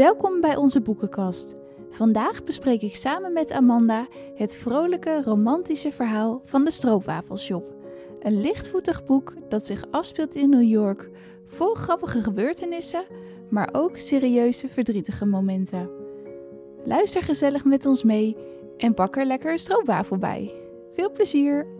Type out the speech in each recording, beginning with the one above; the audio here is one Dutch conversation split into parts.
Welkom bij onze boekenkast. Vandaag bespreek ik samen met Amanda het vrolijke, romantische verhaal van de Stroopwafelshop. Een lichtvoetig boek dat zich afspeelt in New York, vol grappige gebeurtenissen, maar ook serieuze, verdrietige momenten. Luister gezellig met ons mee en pak er lekker een stroopwafel bij. Veel plezier!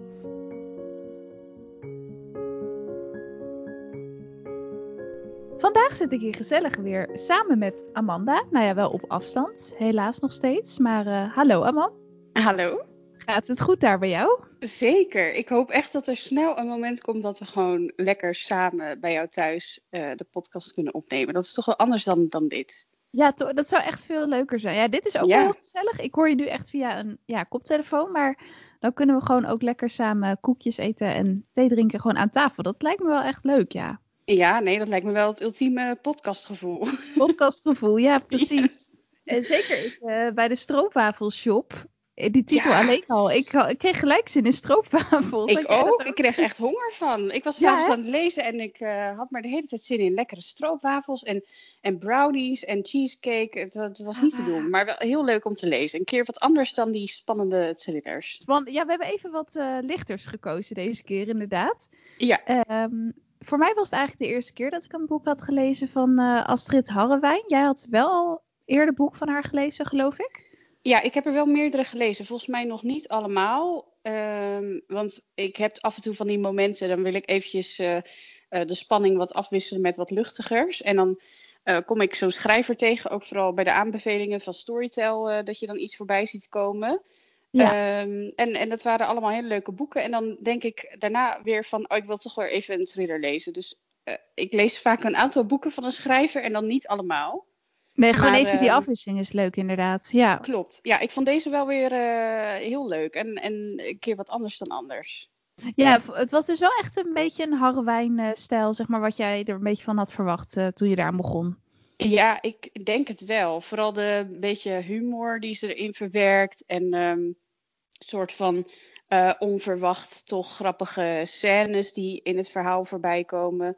Zit ik hier gezellig weer samen met Amanda. Nou ja, wel op afstand, helaas nog steeds. Maar uh, hallo Amanda. Hallo. Gaat het goed daar bij jou? Zeker. Ik hoop echt dat er snel een moment komt dat we gewoon lekker samen bij jou thuis uh, de podcast kunnen opnemen. Dat is toch wel anders dan, dan dit. Ja, dat zou echt veel leuker zijn. Ja, dit is ook ja. wel gezellig. Ik hoor je nu echt via een ja, koptelefoon, maar dan kunnen we gewoon ook lekker samen koekjes eten en thee drinken gewoon aan tafel. Dat lijkt me wel echt leuk, ja. Ja, nee, dat lijkt me wel het ultieme podcastgevoel. Podcastgevoel, ja, precies. En zeker uh, bij de stroopwafelshop. Eh, die titel alleen al. Ik, ik, kreeg gelijk zin in stroopwafels. Ik ook. ook. Ik kreeg echt honger van. Ik was s'avonds ja, aan het lezen en ik uh, had maar de hele tijd zin in lekkere stroopwafels en, en brownies en cheesecake. Het, het was niet te doen, maar wel heel leuk om te lezen. Een keer wat anders dan die spannende thrillers. Ja, we hebben even wat uh, lichters gekozen deze keer inderdaad. Ja. Um, voor mij was het eigenlijk de eerste keer dat ik een boek had gelezen van uh, Astrid Harrewijn. Jij had wel al eerder boek van haar gelezen, geloof ik? Ja, ik heb er wel meerdere gelezen. Volgens mij nog niet allemaal. Um, want ik heb af en toe van die momenten, dan wil ik eventjes uh, uh, de spanning wat afwisselen met wat luchtigers. En dan kom ik zo'n schrijver tegen, ook vooral bij de aanbevelingen van Storytel, dat je dan iets voorbij ziet komen. Ja. Um, en, en dat waren allemaal hele leuke boeken. En dan denk ik daarna weer van, oh, ik wil toch weer even een thriller lezen. Dus uh, ik lees vaak een aantal boeken van een schrijver en dan niet allemaal. Nee, gewoon maar, even die ehm, afwisseling is leuk inderdaad. Ja. Klopt. Ja, ik vond deze wel weer uh, heel leuk. En, en een keer wat anders dan anders. Ja, het was dus wel echt een beetje een Harrewijn-stijl, zeg maar, wat jij er een beetje van had verwacht uh, toen je daar begon. Ja, ik denk het wel. Vooral de beetje humor die ze erin verwerkt. En um, soort van uh, onverwacht toch grappige scènes die in het verhaal voorbij komen.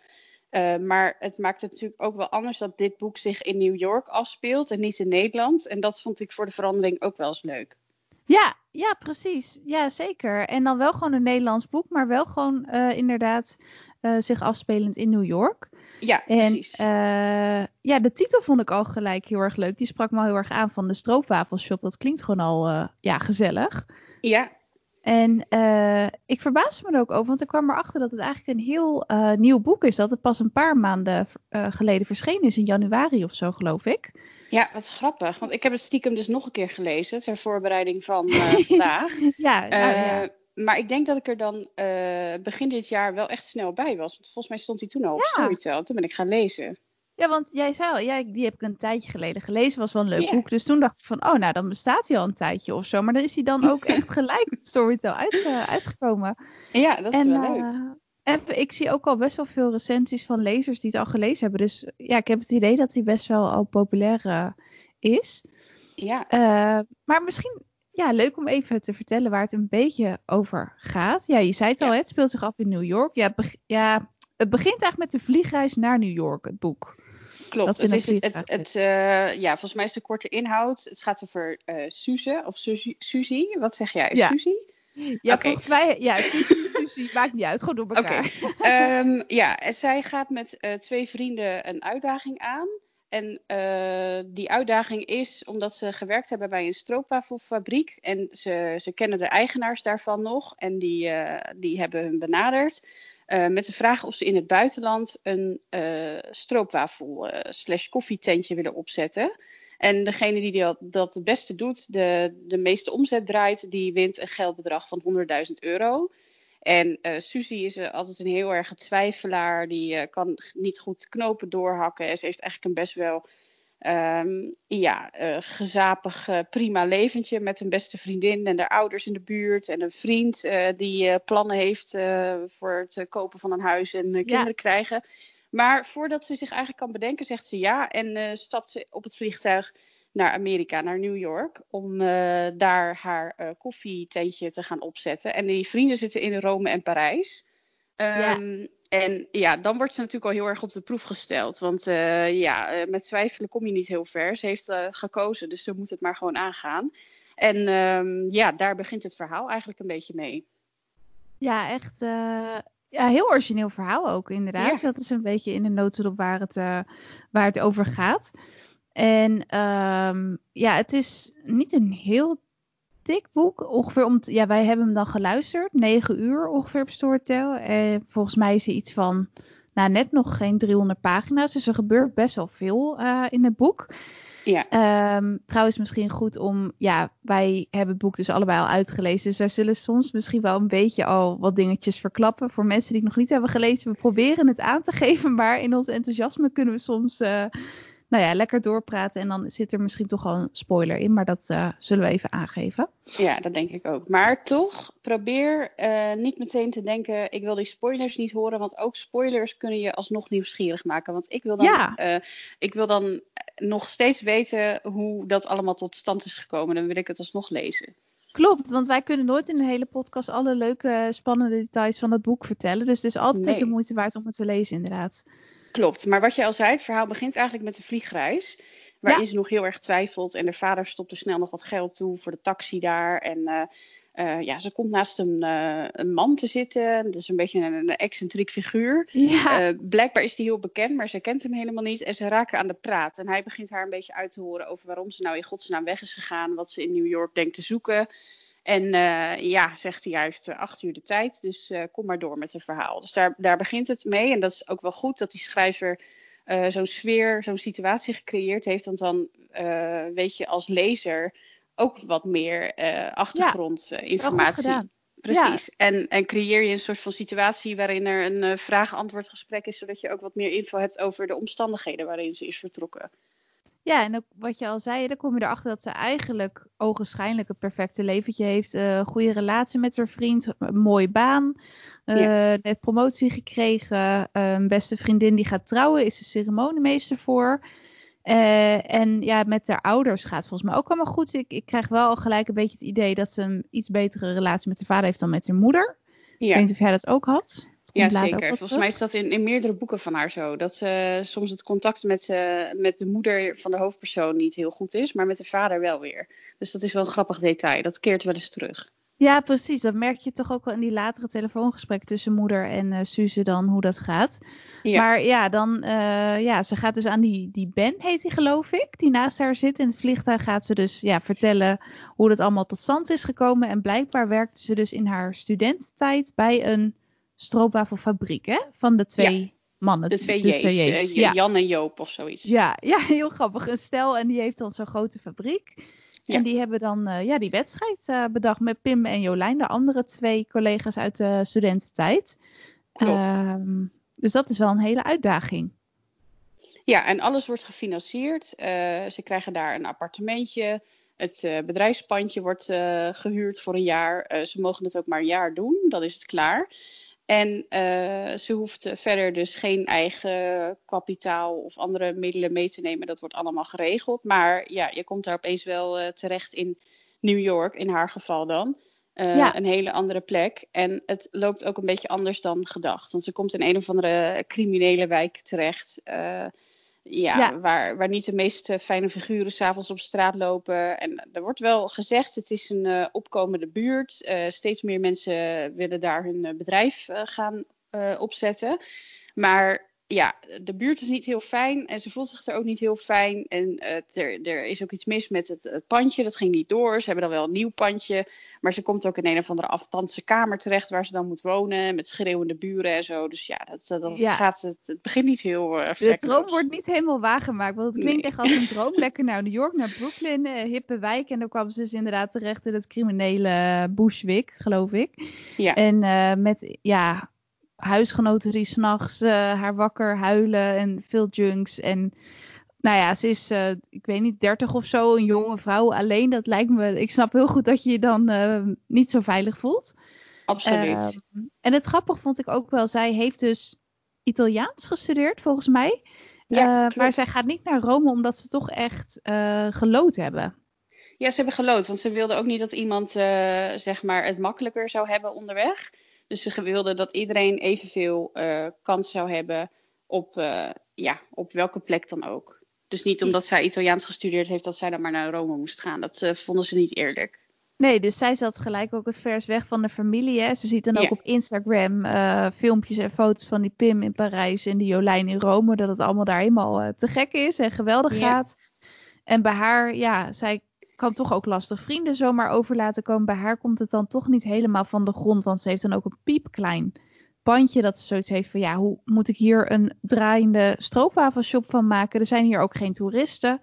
Uh, maar het maakt het natuurlijk ook wel anders dat dit boek zich in New York afspeelt en niet in Nederland. En dat vond ik voor de verandering ook wel eens leuk. Ja, ja, precies. Ja, zeker. En dan wel gewoon een Nederlands boek, maar wel gewoon uh, inderdaad uh, zich afspelend in New York. Ja, en, precies. Uh, ja, de titel vond ik al gelijk heel erg leuk. Die sprak me al heel erg aan van de stroopwafelshop. Dat klinkt gewoon al ja, gezellig. Ja. En uh, ik verbaasde me er ook over, want ik kwam erachter dat het eigenlijk een heel nieuw boek is. Dat het pas een paar maanden geleden verschenen is, in januari of zo, geloof ik. Ja, wat grappig. Want ik heb het stiekem dus nog een keer gelezen ter voorbereiding van vandaag. ja, nou, ja maar ik denk dat ik er dan begin dit jaar wel echt snel bij was. Want volgens mij stond hij toen al op ja. Storytel. Toen ben ik gaan lezen. Ja, want jij zei al, ja, die heb ik een tijdje geleden gelezen. Was wel een leuk yeah. boek. Dus toen dacht ik van, oh, nou, dan bestaat hij al een tijdje of zo. Maar dan is hij dan ook echt gelijk op Storytel uit, uh, uitgekomen. Ja, dat is en, wel leuk. Uh, en ik zie ook al best wel veel recensies van lezers die het al gelezen hebben. Dus ja, ik heb het idee dat hij best wel al populair is. Ja. maar misschien ja, leuk om even te vertellen waar het een beetje over gaat. Ja, je zei het al, ja. het speelt zich af in New York. Ja, ja, het begint eigenlijk met de vliegreis naar New York, het boek. Klopt, het is het, het, het uh, ja, volgens mij is de korte inhoud. Het gaat over uh, Suze of Suzy, Suzy. Wat zeg jij? Ja. Suzy? Ja, okay. volgens mij, ja, Suzy, Suzy, maakt niet uit, gewoon door elkaar. Okay. um, ja, en zij gaat met uh, twee vrienden een uitdaging aan. En uh, die uitdaging is omdat ze gewerkt hebben bij een stroopwafelfabriek. En ze, ze kennen de eigenaars daarvan nog. En die, uh, die hebben hun benaderd. Uh, met de vraag of ze in het buitenland een stroopwafel slash koffietentje willen opzetten. En degene die dat, dat het beste doet, de, de meeste omzet draait, die wint een geldbedrag van 100.000 euro. En uh, Suzy is uh, altijd een heel erg twijfelaar. Die uh, kan niet goed knopen doorhakken. En ze heeft eigenlijk een best wel um, ja, gezapig, prima leventje met een beste vriendin en haar ouders in de buurt. En een vriend die plannen heeft voor het kopen van een huis en kinderen ja. krijgen. Maar voordat ze zich eigenlijk kan bedenken, zegt ze ja en stapt ze op het vliegtuig naar Amerika, naar New York, om uh, daar haar uh, koffietentje te gaan opzetten. En die vrienden zitten in Rome en Parijs. Um, ja. En ja, dan wordt ze natuurlijk al heel erg op de proef gesteld. Want uh, ja, eh, met twijfelen kom je niet heel ver. Ze heeft gekozen, dus ze moet het maar gewoon aangaan. En uh, ja, daar begint het verhaal eigenlijk een beetje mee. Ja, echt ja, heel origineel verhaal ook inderdaad. Dat is een beetje in de notendop waar het, waar het over gaat. En um, ja, het is niet een heel dik boek. Ongeveer om ja, wij hebben hem dan geluisterd. 9 uur ongeveer op Storytel. En volgens mij is hij iets van nou, net nog geen 300 pagina's. Dus er gebeurt best wel veel uh, in het boek. Ja. Um, trouwens, misschien goed om. Ja, wij hebben het boek dus allebei al uitgelezen. Dus wij zullen soms misschien wel een beetje al wat dingetjes verklappen. Voor mensen die het nog niet hebben gelezen. We proberen het aan te geven. Maar in ons enthousiasme kunnen we soms. Uh, nou ja, lekker doorpraten. En dan zit er misschien toch al een spoiler in. Maar dat uh, zullen we even aangeven. Ja, dat denk ik ook. Maar toch, probeer uh, niet meteen te denken: ik wil die spoilers niet horen. Want ook spoilers kunnen je alsnog nieuwsgierig maken. Want ik wil dan, ja. uh, ik wil dan nog steeds weten hoe dat allemaal tot stand is gekomen. Dan wil ik het alsnog lezen. Klopt, want wij kunnen nooit in een hele podcast alle leuke, spannende details van het boek vertellen. Dus het is altijd nee. de moeite waard om het te lezen, inderdaad. Klopt, maar wat je al zei, het verhaal begint eigenlijk met de vliegreis. Waarin ze nog heel erg twijfelt. En de vader stopt er snel nog wat geld toe voor de taxi daar. En uh, uh, ja, ze komt naast een, uh, een, man te zitten. Dat is een beetje een, een excentriek figuur. Ja. blijkbaar is hij heel bekend, maar ze kent hem helemaal niet. En ze raken aan de praat. En hij begint haar een beetje uit te horen over waarom ze nou in godsnaam weg is gegaan. Wat ze in New York denkt te zoeken. En uh, ja, zegt hij juist uh, acht uur de tijd, dus uh, kom maar door met het verhaal. Dus daar, daar begint het mee. En dat is ook wel goed dat die schrijver zo'n sfeer, zo'n situatie gecreëerd heeft. Want dan weet je als lezer ook wat meer achtergrondinformatie. Ja, Precies. Ja. En, en creëer je een soort van situatie waarin er een vraag-antwoord gesprek is, zodat je ook wat meer info hebt over de omstandigheden waarin ze is vertrokken. Ja, en ook wat je al zei, dan kom je erachter dat ze eigenlijk ogenschijnlijk een perfecte leventje heeft. Uh, goede relatie met haar vriend, een mooie baan, uh, ja. net promotie gekregen. Uh, een beste vriendin die gaat trouwen, is de ceremoniemeester voor. En ja, met haar ouders gaat volgens mij ook allemaal goed. Ik, ik krijg wel gelijk een beetje het idee dat ze een iets betere relatie met haar vader heeft dan met haar moeder. Ja. Ik weet niet of jij dat ook had. Ja, zeker. Volgens mij is dat in, in meerdere boeken van haar zo. Dat ze soms het contact met, uh, met de moeder van de hoofdpersoon niet heel goed is, maar met de vader wel weer. Dus dat is wel een grappig detail. Dat keert wel eens terug. Ja, precies. Dat merk je toch ook wel in die latere telefoongesprekken tussen moeder en uh, Suze dan, hoe dat gaat. Ja. Maar ja, dan, uh, ja, ze gaat dus aan die, die Ben, heet hij geloof ik, die naast haar zit. In het vliegtuig gaat ze dus ja, vertellen hoe dat allemaal tot stand is gekomen. En blijkbaar werkte ze dus in haar studententijd bij een stroopwafelfabriek, hè? Van de twee ja, mannen. De twee J's. Twee J's. Uh, Jan en Joop of zoiets. Ja, ja, heel grappig. Een stel en die heeft dan zo'n grote fabriek. Ja. En die hebben dan uh, ja, die wedstrijd uh, bedacht met Pim en Jolijn, de andere twee collega's uit de studententijd. Klopt. dus dat is wel een hele uitdaging. Ja, en alles wordt gefinancierd. ze krijgen daar een appartementje. Het bedrijfspandje wordt gehuurd voor een jaar. ze mogen het ook maar een jaar doen, dan is het klaar. En uh, ze hoeft verder dus geen eigen kapitaal of andere middelen mee te nemen. Dat wordt allemaal geregeld. Maar ja, je komt daar opeens wel uh, terecht in New York, in haar geval dan. Uh, ja. Een hele andere plek. En het loopt ook een beetje anders dan gedacht. Want ze komt in een of andere criminele wijk terecht ja, ja, Waar, waar niet de meest fijne figuren s'avonds op straat lopen. En er wordt wel gezegd, het is een uh, opkomende buurt. Uh, steeds meer mensen willen daar hun bedrijf uh, gaan opzetten. Maar ja, de buurt is niet heel fijn en ze voelt zich er ook niet heel fijn. En uh, er, er, is ook iets mis met het, het, pandje, dat ging niet door. Ze hebben dan wel een nieuw pandje, maar ze komt ook in een of andere afstandse kamer terecht waar ze dan moet wonen, met schreeuwende buren en zo. Dus ja, dat, dat ja. gaat, het, het begint niet heel uh, De droom wordt niet helemaal waargemaakt, want het klinkt nee. echt als een droom. Lekker naar New York, naar Brooklyn, uh, hippe wijk. En dan kwam ze dus inderdaad terecht in het criminele Bushwick, geloof ik. Ja. En met, ja, huisgenoten die s'nachts uh, haar wakker huilen en veel junks. En nou ja, ze is, uh, ik weet niet, 30 of zo, een jonge vrouw alleen. Dat lijkt me, ik snap heel goed dat je je dan uh, niet zo veilig voelt. Absoluut. en het grappig vond ik ook wel, zij heeft dus Italiaans gestudeerd volgens mij. Ja, maar zij gaat niet naar Rome omdat ze toch echt gelood hebben. Ja, ze hebben gelood, want ze wilden ook niet dat iemand zeg maar het makkelijker zou hebben onderweg. Dus ze wilden dat iedereen evenveel uh, kans zou hebben op, uh, ja, op welke plek dan ook. Dus niet omdat zij Italiaans gestudeerd heeft dat zij dan maar naar Rome moest gaan. Dat uh, vonden ze niet eerlijk. Nee, dus zij zat gelijk ook het vers weg van de familie. Hè? Ze ziet dan ook op Instagram filmpjes en foto's van die Pim in Parijs en die Jolijn in Rome. Dat het allemaal daar helemaal te gek is en geweldig ja. gaat. En bij haar, ja, zij kan toch ook lastig vrienden zomaar over laten komen. Bij haar komt het dan toch niet helemaal van de grond. Want ze heeft dan ook een piepklein pandje dat ze zoiets heeft van ja, hoe moet ik hier een draaiende stroopwafelshop van maken? Er zijn hier ook geen toeristen.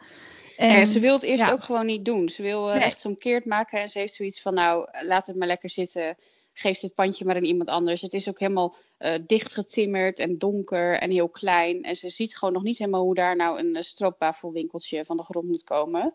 En, ze wil het eerst ook gewoon niet doen. Ze wil uh, nee. rechtsomkeerd maken en ze heeft zoiets van nou, laat het maar lekker zitten. Geef dit pandje maar aan iemand anders. Het is ook helemaal uh, dichtgetimmerd en donker en heel klein. En ze ziet gewoon nog niet helemaal hoe daar nou een stroopwafelwinkeltje van de grond moet komen.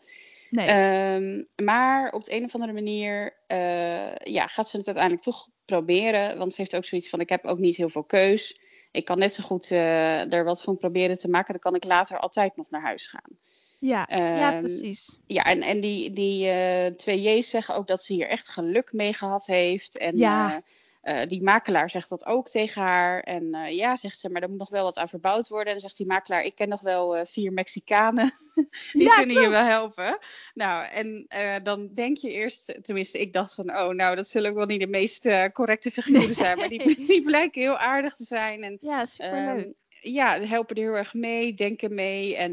Nee. Um, maar op de een of andere manier uh, ja, gaat ze het uiteindelijk toch proberen. Want ze heeft ook zoiets van: ik heb ook niet heel veel keus. Ik kan net zo goed uh, er wat van proberen te maken. Dan kan ik later altijd nog naar huis gaan. Ja, um, ja precies. Ja, en, en die, die uh, twee J's zeggen ook dat ze hier echt geluk mee gehad heeft. En ja. Uh, die makelaar zegt dat ook tegen haar. En uh, ja, zegt ze, maar er moet nog wel wat aan verbouwd worden. En dan zegt die makelaar, ik ken nog wel uh, vier Mexicanen. die ja, kunnen je wel helpen. Nou, en dan denk je eerst, tenminste, ik dacht van, oh, nou, dat zullen ook wel niet de meest correcte figuren zijn. Maar die, die blijken heel aardig te zijn. En, ja, superleuk. Um, ja, helpen er heel erg mee, denken mee. En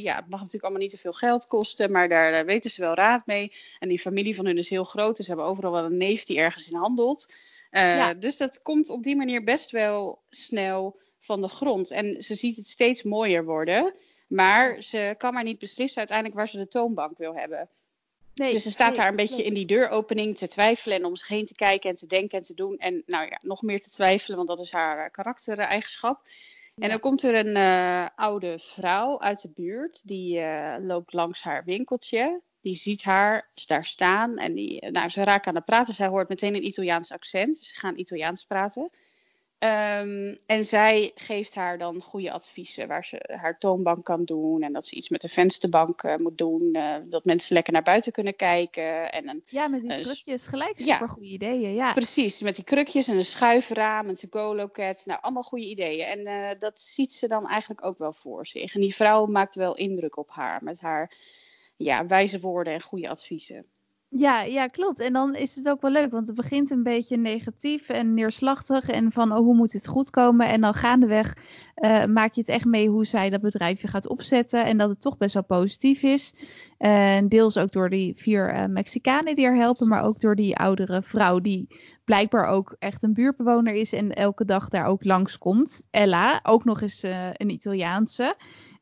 ja, het mag natuurlijk allemaal niet te veel geld kosten, maar daar, daar weten ze wel raad mee. En die familie van hun is heel groot, dus ze hebben overal wel een neef die ergens in handelt. Uh, ja. Dus dat komt op die manier best wel snel van de grond. En ze ziet het steeds mooier worden. Maar ze kan maar niet beslissen uiteindelijk waar ze de toonbank wil hebben. Nee, dus ze staat nee, daar een beetje nee. in die deuropening te twijfelen en om zich heen te kijken en te denken en te doen. En nou ja, nog meer te twijfelen, want dat is haar karaktereigenschap. Ja. En dan komt er een uh, oude vrouw uit de buurt, die uh, loopt langs haar winkeltje die ziet haar daar staan en die, nou, ze raken aan het praten. Zij hoort meteen een Italiaans accent, dus ze gaan Italiaans praten. Um, en zij geeft haar dan goede adviezen waar ze haar toonbank kan doen. En dat ze iets met de vensterbank uh, moet doen. Uh, dat mensen lekker naar buiten kunnen kijken. En een, ja, met die krukjes gelijk super goede ideeën. Ja. Precies, met die krukjes en een schuifraam, een to-go-loket. Nou, allemaal goede ideeën. En dat ziet ze dan eigenlijk ook wel voor zich. En die vrouw maakt wel indruk op haar met haar ja, wijze woorden en goede adviezen. Ja, ja, klopt. En dan is het ook wel leuk, want het begint een beetje negatief en neerslachtig en van oh, hoe moet dit goed komen? En dan gaandeweg uh, maak je het echt mee hoe zij dat bedrijfje gaat opzetten en dat het toch best wel positief is. En deels ook door die vier uh, Mexicanen die er helpen, maar ook door die oudere vrouw die blijkbaar ook echt een buurtbewoner is en elke dag daar ook langskomt. Ella, ook nog eens uh, een Italiaanse.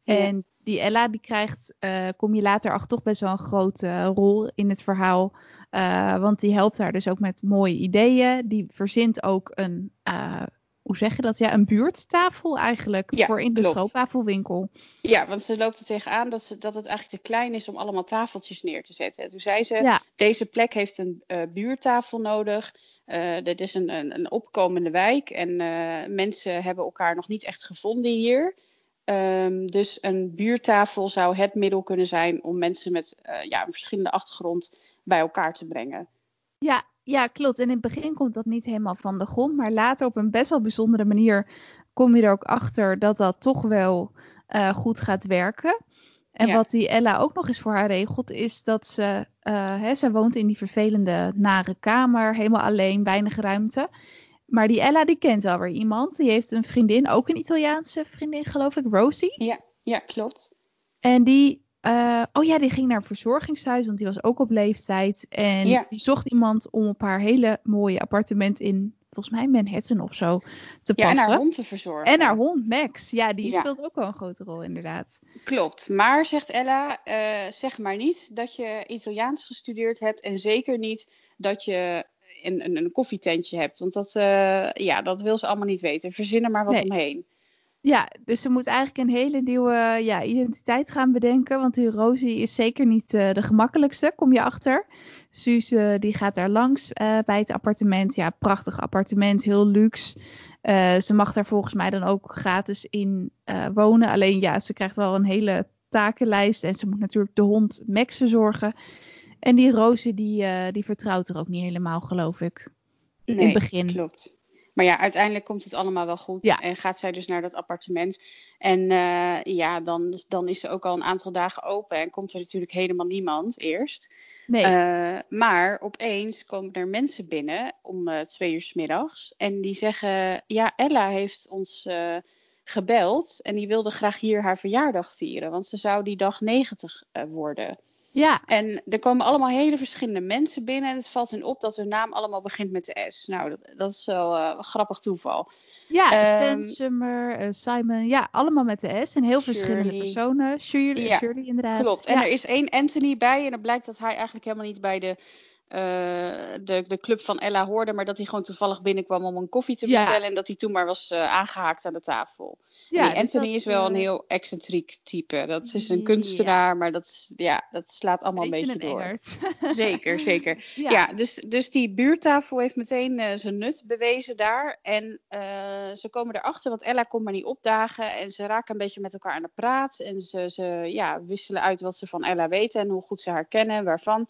En die Ella die krijgt, uh, kom je later achter, toch best wel een grote rol in het verhaal. Uh, want die helpt haar dus ook met mooie ideeën. Die verzint ook een, uh, hoe zeg je dat? Ja, een buurttafel eigenlijk ja, voor in de stroopwafelwinkel. Ja, want ze loopt er tegenaan dat, ze, dat het eigenlijk te klein is om allemaal tafeltjes neer te zetten. Toen zei ze, ja. deze plek heeft een buurttafel nodig. dit is een, een, een, opkomende wijk en mensen hebben elkaar nog niet echt gevonden hier. Um, dus een buurtafel zou het middel kunnen zijn om mensen met uh, ja, een verschillende achtergrond bij elkaar te brengen. Ja, ja, klopt. En in het begin komt dat niet helemaal van de grond, maar later op een best wel bijzondere manier kom je er ook achter dat dat toch wel uh, goed gaat werken. En ja. wat die Ella ook nog eens voor haar regelt, is dat ze, uh, hè, ze woont in die vervelende nare kamer, helemaal alleen, weinig ruimte. Maar die Ella, die kent wel weer iemand. Die heeft een vriendin, ook een Italiaanse vriendin, geloof ik, Rosie. Ja, ja klopt. En die, uh, oh ja, die ging naar een verzorgingshuis, want die was ook op leeftijd. En ja. die zocht iemand om op haar hele mooie appartement in, volgens mij Manhattan of zo, te ja, passen. en haar hond te verzorgen. En haar hond, Max. Ja, die ja. speelt ook wel een grote rol, inderdaad. Klopt. Maar, zegt Ella, uh, zeg maar niet dat je Italiaans gestudeerd hebt en zeker niet dat je een, een, een koffietentje hebt. Want dat, uh, ja, dat wil ze allemaal niet weten. Verzin er maar wat nee. omheen. Ja, dus ze moet eigenlijk een hele nieuwe ja, identiteit gaan bedenken. Want die Rosie is zeker niet uh, de gemakkelijkste, kom je achter. Suus uh, die gaat daar langs uh, bij het appartement. Ja, prachtig appartement, heel luxe. ze mag daar volgens mij dan ook gratis in wonen. Alleen ja, ze krijgt wel een hele takenlijst. En ze moet natuurlijk de hond Max verzorgen. En die Roze, die, uh, die vertrouwt er ook niet helemaal, geloof ik. Nee, in het begin. klopt. Maar ja, uiteindelijk komt het allemaal wel goed. Ja. En gaat zij dus naar dat appartement. En eh, ja, dan, dan is ze ook al een aantal dagen open. En komt er natuurlijk helemaal niemand eerst. Nee. Eh, maar opeens komen er mensen binnen om eh, twee uur s middags. En die zeggen: Ja, Ella heeft ons eh, gebeld. En die wilde graag hier haar verjaardag vieren. Want ze zou die dag 90 eh, worden. Ja. En er komen allemaal hele verschillende mensen binnen. En het valt hen op dat hun naam allemaal begint met de S. Nou, dat, dat is wel eh, een grappig toeval. Ja, Stan Ehm, Summer, eh, Simon, ja, allemaal met de S en heel verschillende personen. Shirley, Ja, Shirley inderdaad. Klopt. En ja. er is één Anthony bij. En dan blijkt dat hij eigenlijk helemaal niet bij de, de, de club van Ella hoorde. Maar dat hij gewoon toevallig binnenkwam om een koffie te Ja. bestellen. En dat hij toen maar was eh, aangehaakt aan de tafel. ja, en die dus Anthony dat, is wel een eh, heel excentriek type. Dat is een ja. kunstenaar. Maar dat, is- ja, dat slaat allemaal een beetje een door. engert. Zeker, zeker. ja. Dus, dus die buurttafel heeft meteen eh, zijn nut bewezen daar. En eh, ze komen erachter, want Ella komt maar niet opdagen. En ze raken een beetje met elkaar aan de praat. En ze, ze ja, wisselen uit wat ze van Ella weten en hoe goed ze haar kennen en waarvan.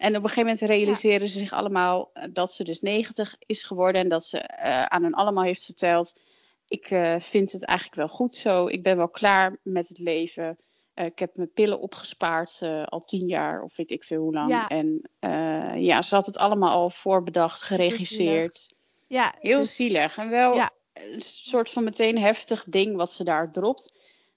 En op een gegeven moment realiseren ze zich allemaal eh, dat ze dus 90 is geworden. En dat ze eh, aan hun allemaal heeft verteld. Ik eh, vind het eigenlijk wel goed zo. Ik ben wel klaar met het leven. Ik heb mijn pillen opgespaard al tien jaar of weet ik veel hoe lang. Ja. En ja, ze had het allemaal al voorbedacht, geregisseerd. ja, Heel dus- zielig. En wel Ja. een soort van meteen heftig ding wat ze daar dropt.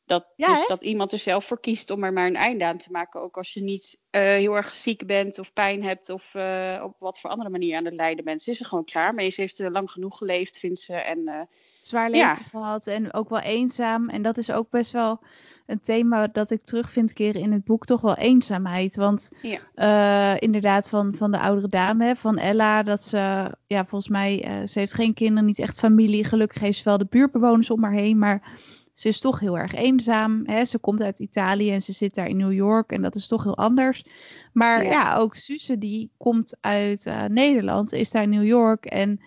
Dat, Ja, dus hè? dat iemand er zelf voor kiest om er maar een einde aan te maken. Ook als je niet eh, heel erg ziek bent of pijn hebt of eh, op wat voor andere manier aan het lijden bent. Ze is er gewoon klaar mee. Ze heeft eh, lang genoeg geleefd, vindt ze. En zwaar leven Ja. gehad en ook wel eenzaam. En dat is ook best wel een thema dat ik terugvind keren in het boek, toch wel eenzaamheid. Want ja, inderdaad van, van de oudere dame, hè, van Ella, dat ze, ja, volgens mij, ze heeft geen kinderen, niet echt familie. Gelukkig heeft ze wel de buurtbewoners om haar heen, maar ze is toch heel erg eenzaam. Hè? Ze komt uit Italië en ze zit daar in New York en dat is toch heel anders. Maar Ja. ja, ook Suze die komt uit eh, Nederland, is daar in New York en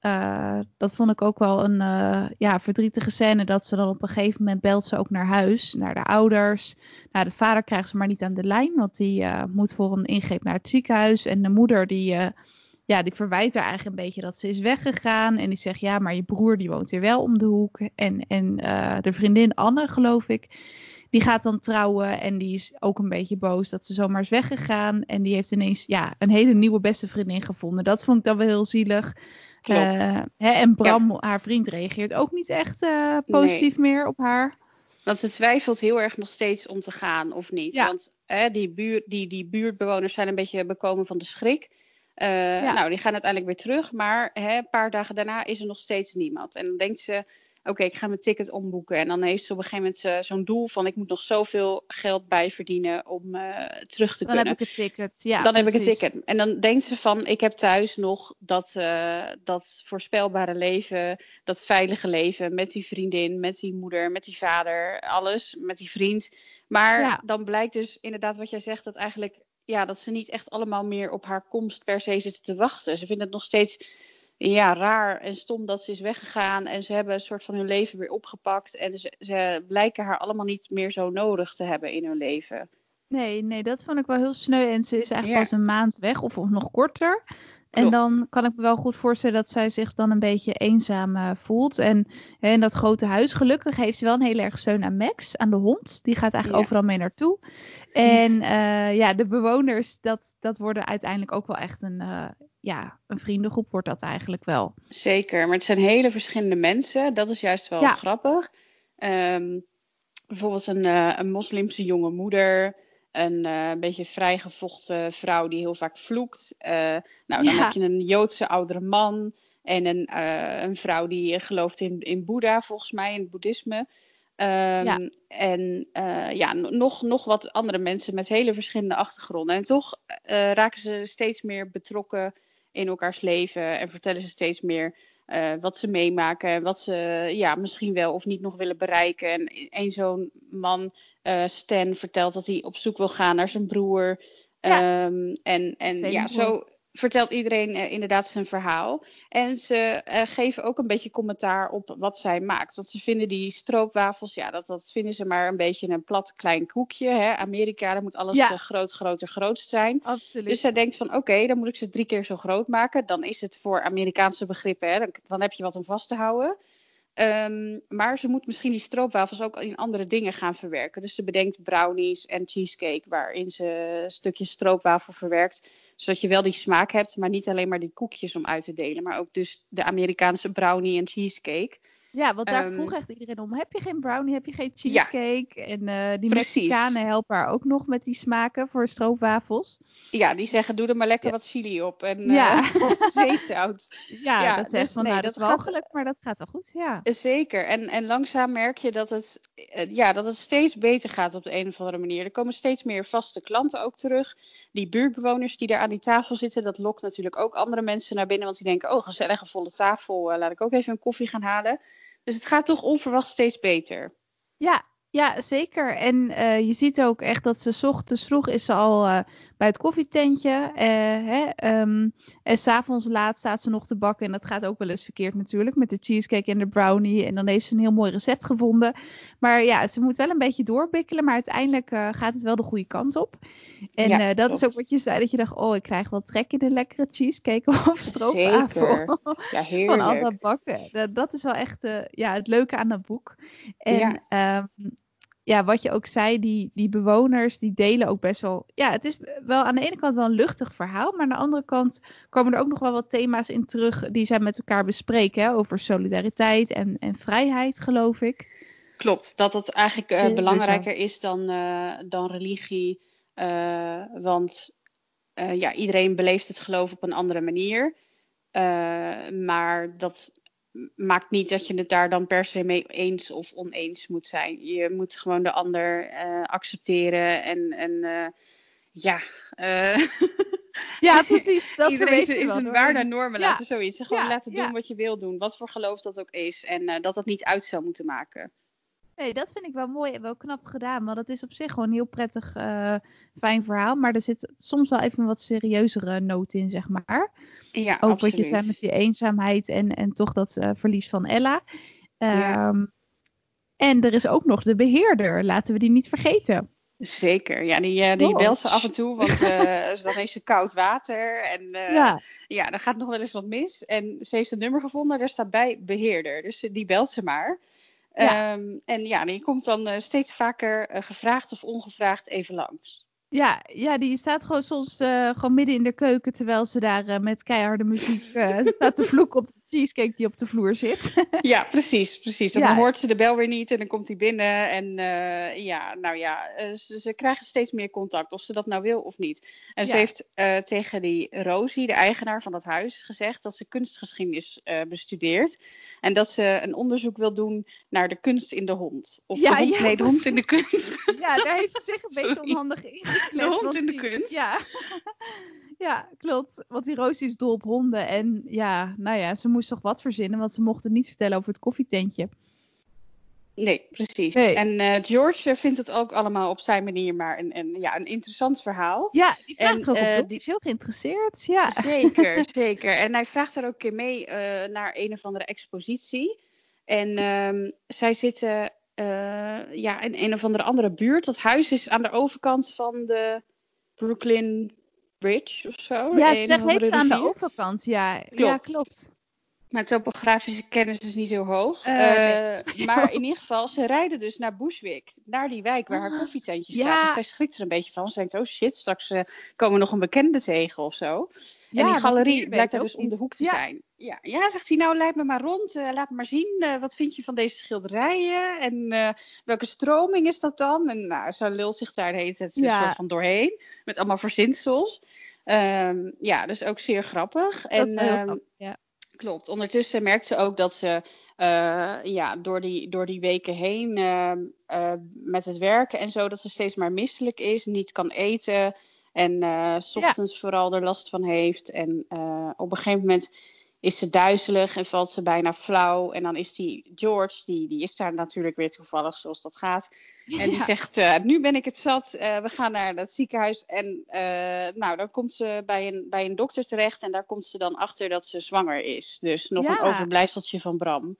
eh, dat vond ik ook wel een eh, ja, verdrietige scène. Dat ze dan op een gegeven moment belt ze ook naar huis, naar de ouders. Nou, de vader krijgt ze maar niet aan de lijn, want die moet voor een ingreep naar het ziekenhuis. En de moeder die, ja, die verwijt haar eigenlijk een beetje dat ze is weggegaan. En die zegt, ja, maar je broer die woont hier wel om de hoek. En, en eh, de vriendin Anne, geloof ik, die gaat dan trouwen. En die is ook een beetje boos dat ze zomaar is weggegaan. En die heeft ineens ja, een hele nieuwe beste vriendin gevonden. Dat vond ik dan wel heel zielig. klopt. Eh, hè, en Bram, haar vriend, reageert ook niet echt eh, positief meer op haar. Want ze twijfelt heel erg nog steeds om te gaan of niet. Ja. Want die, buur, die, die buurtbewoners zijn een beetje bekomen van de schrik. Eh, Ja. Nou, die gaan uiteindelijk weer terug. Maar hè, een paar dagen daarna is er nog steeds niemand. En dan denkt ze, oké, ik ga mijn ticket omboeken. En dan heeft ze op een gegeven moment eh, zo'n doel van... ik moet nog zoveel geld bijverdienen om eh, terug te Dan kunnen heb ik het ticket. Ja, dan heb ik een precies. ticket. En dan denkt ze van, ik heb thuis nog dat, dat voorspelbare leven, dat veilige leven met die vriendin, met die moeder, met die vader, alles, met die vriend. Maar Ja. dan blijkt dus inderdaad wat jij zegt, dat eigenlijk, ja, dat ze niet echt allemaal meer op haar komst per se zitten te wachten. Ze vinden het nog steeds, ja, raar en stom dat ze is weggegaan en ze hebben een soort van hun leven weer opgepakt en ze, ze blijken haar allemaal niet meer zo nodig te hebben in hun leven. Nee, nee, dat vond ik wel heel sneu. En ze is eigenlijk Ja. pas een maand weg of, of nog korter. En dan kan ik me wel goed voorstellen dat zij zich dan een beetje eenzaam eh, voelt. En hè, in dat grote huis, gelukkig heeft ze wel een heel erg steun aan Max, aan de hond. Die gaat eigenlijk Ja. overal mee naartoe. En eh, ja, de bewoners, dat, dat worden uiteindelijk ook wel echt een, eh, ja, een vriendengroep wordt dat eigenlijk wel. Zeker, maar het zijn hele verschillende mensen. Dat is juist wel Ja. grappig. Ehm, bijvoorbeeld een, een moslimse jonge moeder. Een eh, beetje vrijgevochten vrouw die heel vaak vloekt. Eh, nou, dan Ja. heb je een Joodse oudere man. En een, eh, een vrouw die gelooft in, in Boeddha, volgens mij, in het boeddhisme. Ehm, Ja. En ja, nog, nog wat andere mensen met hele verschillende achtergronden. En toch raken ze steeds meer betrokken in elkaars leven en vertellen ze steeds meer eh, wat ze meemaken en wat ze ja, misschien wel of niet nog willen bereiken. En een zo'n man, eh, Stan, vertelt dat hij op zoek wil gaan naar zijn broer. Ja. Ehm, en en ja, zo, vertelt iedereen eh, inderdaad zijn verhaal. En ze eh, geven ook een beetje commentaar op wat zij maakt. Want ze vinden die stroopwafels, ja, dat, dat vinden ze maar een beetje een plat klein koekje. Hè? Amerika, daar moet alles Ja. eh, groot, groter, grootst zijn. Absoluut. Dus zij denkt van oké, dan moet ik ze drie keer zo groot maken. Dan is het voor Amerikaanse begrippen, hè? Dan, dan heb je wat om vast te houden. Ehm, maar ze moet misschien die stroopwafels ook in andere dingen gaan verwerken. Dus ze bedenkt brownies en cheesecake, waarin ze een stukje stroopwafel verwerkt. Zodat je wel die smaak hebt, maar niet alleen maar die koekjes om uit te delen. Maar ook dus de Amerikaanse brownie en cheesecake. Ja, want daar Ehm, vroeg echt iedereen om. Heb je geen brownie, heb je geen cheesecake? En eh, die Precies. Mexicanen helpen haar ook nog met die smaken voor stroopwafels. Ja, die zeggen doe er maar lekker Ja. wat chili op en Ja. eh, zeezout. Ja, Ja, dat zegt dus van nee, nou, dat dat is gaat- mogelijk, maar dat gaat wel goed. Ja. Zeker. En, en langzaam merk je dat het, eh, ja, dat het steeds beter gaat op de een of andere manier. Er komen steeds meer vaste klanten ook terug. Die buurtbewoners die daar aan die tafel zitten, dat lokt natuurlijk ook andere mensen naar binnen. Want die denken, oh, gezellige volle tafel, laat ik ook even een koffie gaan halen. Dus het gaat toch onverwacht steeds beter. Ja, ja, zeker. En eh, je ziet ook echt dat ze ochtends vroeg is ze al eh, bij het koffietentje. eh, hè, ehm, en s'avonds laat staat ze nog te bakken. En dat gaat ook wel eens verkeerd natuurlijk. Met de cheesecake en de brownie. En dan heeft ze een heel mooi recept gevonden. Maar ja, ze moet wel een beetje doorbikkelen. Maar uiteindelijk gaat het wel de goede kant op. En Ja, dat is ook wat je zei. Dat je dacht, oh, ik krijg wel trek in een lekkere cheesecake of stroopwafel. Zeker. Ja, van al heerlijk. dat bakken. Dat, dat is wel echt ja, het leuke aan dat boek. En Ja. Ja, wat je ook zei, die, die bewoners die delen ook best wel. Ja, het is wel aan de ene kant wel een luchtig verhaal, maar aan de andere kant komen er ook nog wel wat thema's in terug die zij met elkaar bespreken. Hè, over solidariteit en, en vrijheid, geloof ik. Klopt, dat dat eigenlijk eh, belangrijker is dan, eh, dan religie. eh, want ja, iedereen beleeft het geloof op een andere manier. Maar dat maakt niet dat je het daar dan per se mee eens of oneens moet zijn. Je moet gewoon de ander eh, accepteren en, en eh, ja, eh, Ja, precies. Dat iedereen is, is een waarde en normen Ja. laten zoiets. Gewoon Ja, laten doen ja. wat je wil doen, wat voor geloof dat ook is. En dat dat niet uit zou moeten maken. Nee, dat vind ik wel mooi en wel knap gedaan. Want het is op zich gewoon een heel prettig, eh, fijn verhaal. Maar er zit soms wel even een wat serieuzere noot in, zeg maar. Ja, Ook absoluut. wat je zei met die eenzaamheid en, en toch dat eh, verlies van Ella. Ja. Ehm, En er is ook nog de beheerder, laten we die niet vergeten. Zeker, ja, die, eh, die belt ze af en toe, want eh, dan heeft ze koud water en ja. ja, dan gaat nog wel eens wat mis. En ze heeft een nummer gevonden, daar staat bij beheerder, dus die belt ze maar. Ehm, en ja, die komt dan eh, steeds vaker eh, gevraagd of ongevraagd even langs. Ja, ja, die staat gewoon soms eh, gewoon midden in de keuken terwijl ze daar eh, met keiharde muziek eh, staat te vloeken op de cheesecake die op de vloer zit. Ja, precies, precies. Ja. dan hoort ze de bel weer niet en dan komt hij binnen. En ja, nou ja, ze, ze krijgen steeds meer contact, of ze dat nou wil of niet. En ze heeft tegen die Rosie, de eigenaar van dat huis, gezegd dat ze kunstgeschiedenis bestudeert. En dat ze een onderzoek wil doen naar de kunst in de hond. Of Ja, de hond, nee, de hond in de kunst. ja, daar heeft ze zich een beetje onhandig ingekleed. De hond in de kunst. Ja. ja, klopt. Want die Roos is dol op honden. En ja, nou ja, ze moest toch wat verzinnen, want ze mocht het niet vertellen over het koffietentje. Nee, precies. Nee. En eh, George vindt het ook allemaal op zijn manier maar een, een, ja, een interessant verhaal. Ja, die vraagt En, ook op eh, Die is heel geïnteresseerd. Ja. Zeker, zeker. En hij vraagt haar ook een keer mee eh, naar een of andere expositie. En ehm, zij zitten eh, ja, in een of andere andere buurt. Dat huis is aan de overkant van de Brooklyn Bridge of zo. Ja, ze zegt aan de overkant. Ja, ja Klopt. Mijn topografische kennis is niet zo hoog. Eh, Eh, maar in ieder geval, ze rijden dus naar Bushwick. Naar die wijk waar haar Ah, koffietentje ja. staat. Dus zij schrikt er een beetje van. Ze denkt, oh shit, straks eh, komen nog een bekende tegen of zo. Ja, en die galerie blijkt er dus om de hoek te zijn. Ja, ja, zegt hij nou, leid me maar rond. laat me maar zien. wat vind je van deze schilderijen? En welke stroming is dat dan? En nou, zo lult zich daar de hele tijd een Ja. soort van doorheen. Met allemaal verzinsels. Ehm, ja, dus ook zeer grappig. Dat en, heel ehm, grappig, ja. Klopt. Ondertussen merkt ze ook dat ze eh, ja, door, die, door die weken heen ehm, eh, met het werken en zo, dat ze steeds maar misselijk is, niet kan eten en eh, s ochtends vooral er last van heeft. En op een gegeven moment is ze duizelig en valt ze bijna flauw. En dan is die George, die, die is daar natuurlijk weer toevallig zoals dat gaat. En die zegt, uh, nu ben ik het zat, uh, we gaan naar het ziekenhuis. En uh, nou, dan komt ze bij een, bij een dokter terecht en daar komt ze dan achter dat ze zwanger is. Dus nog een overblijfseltje van Bram.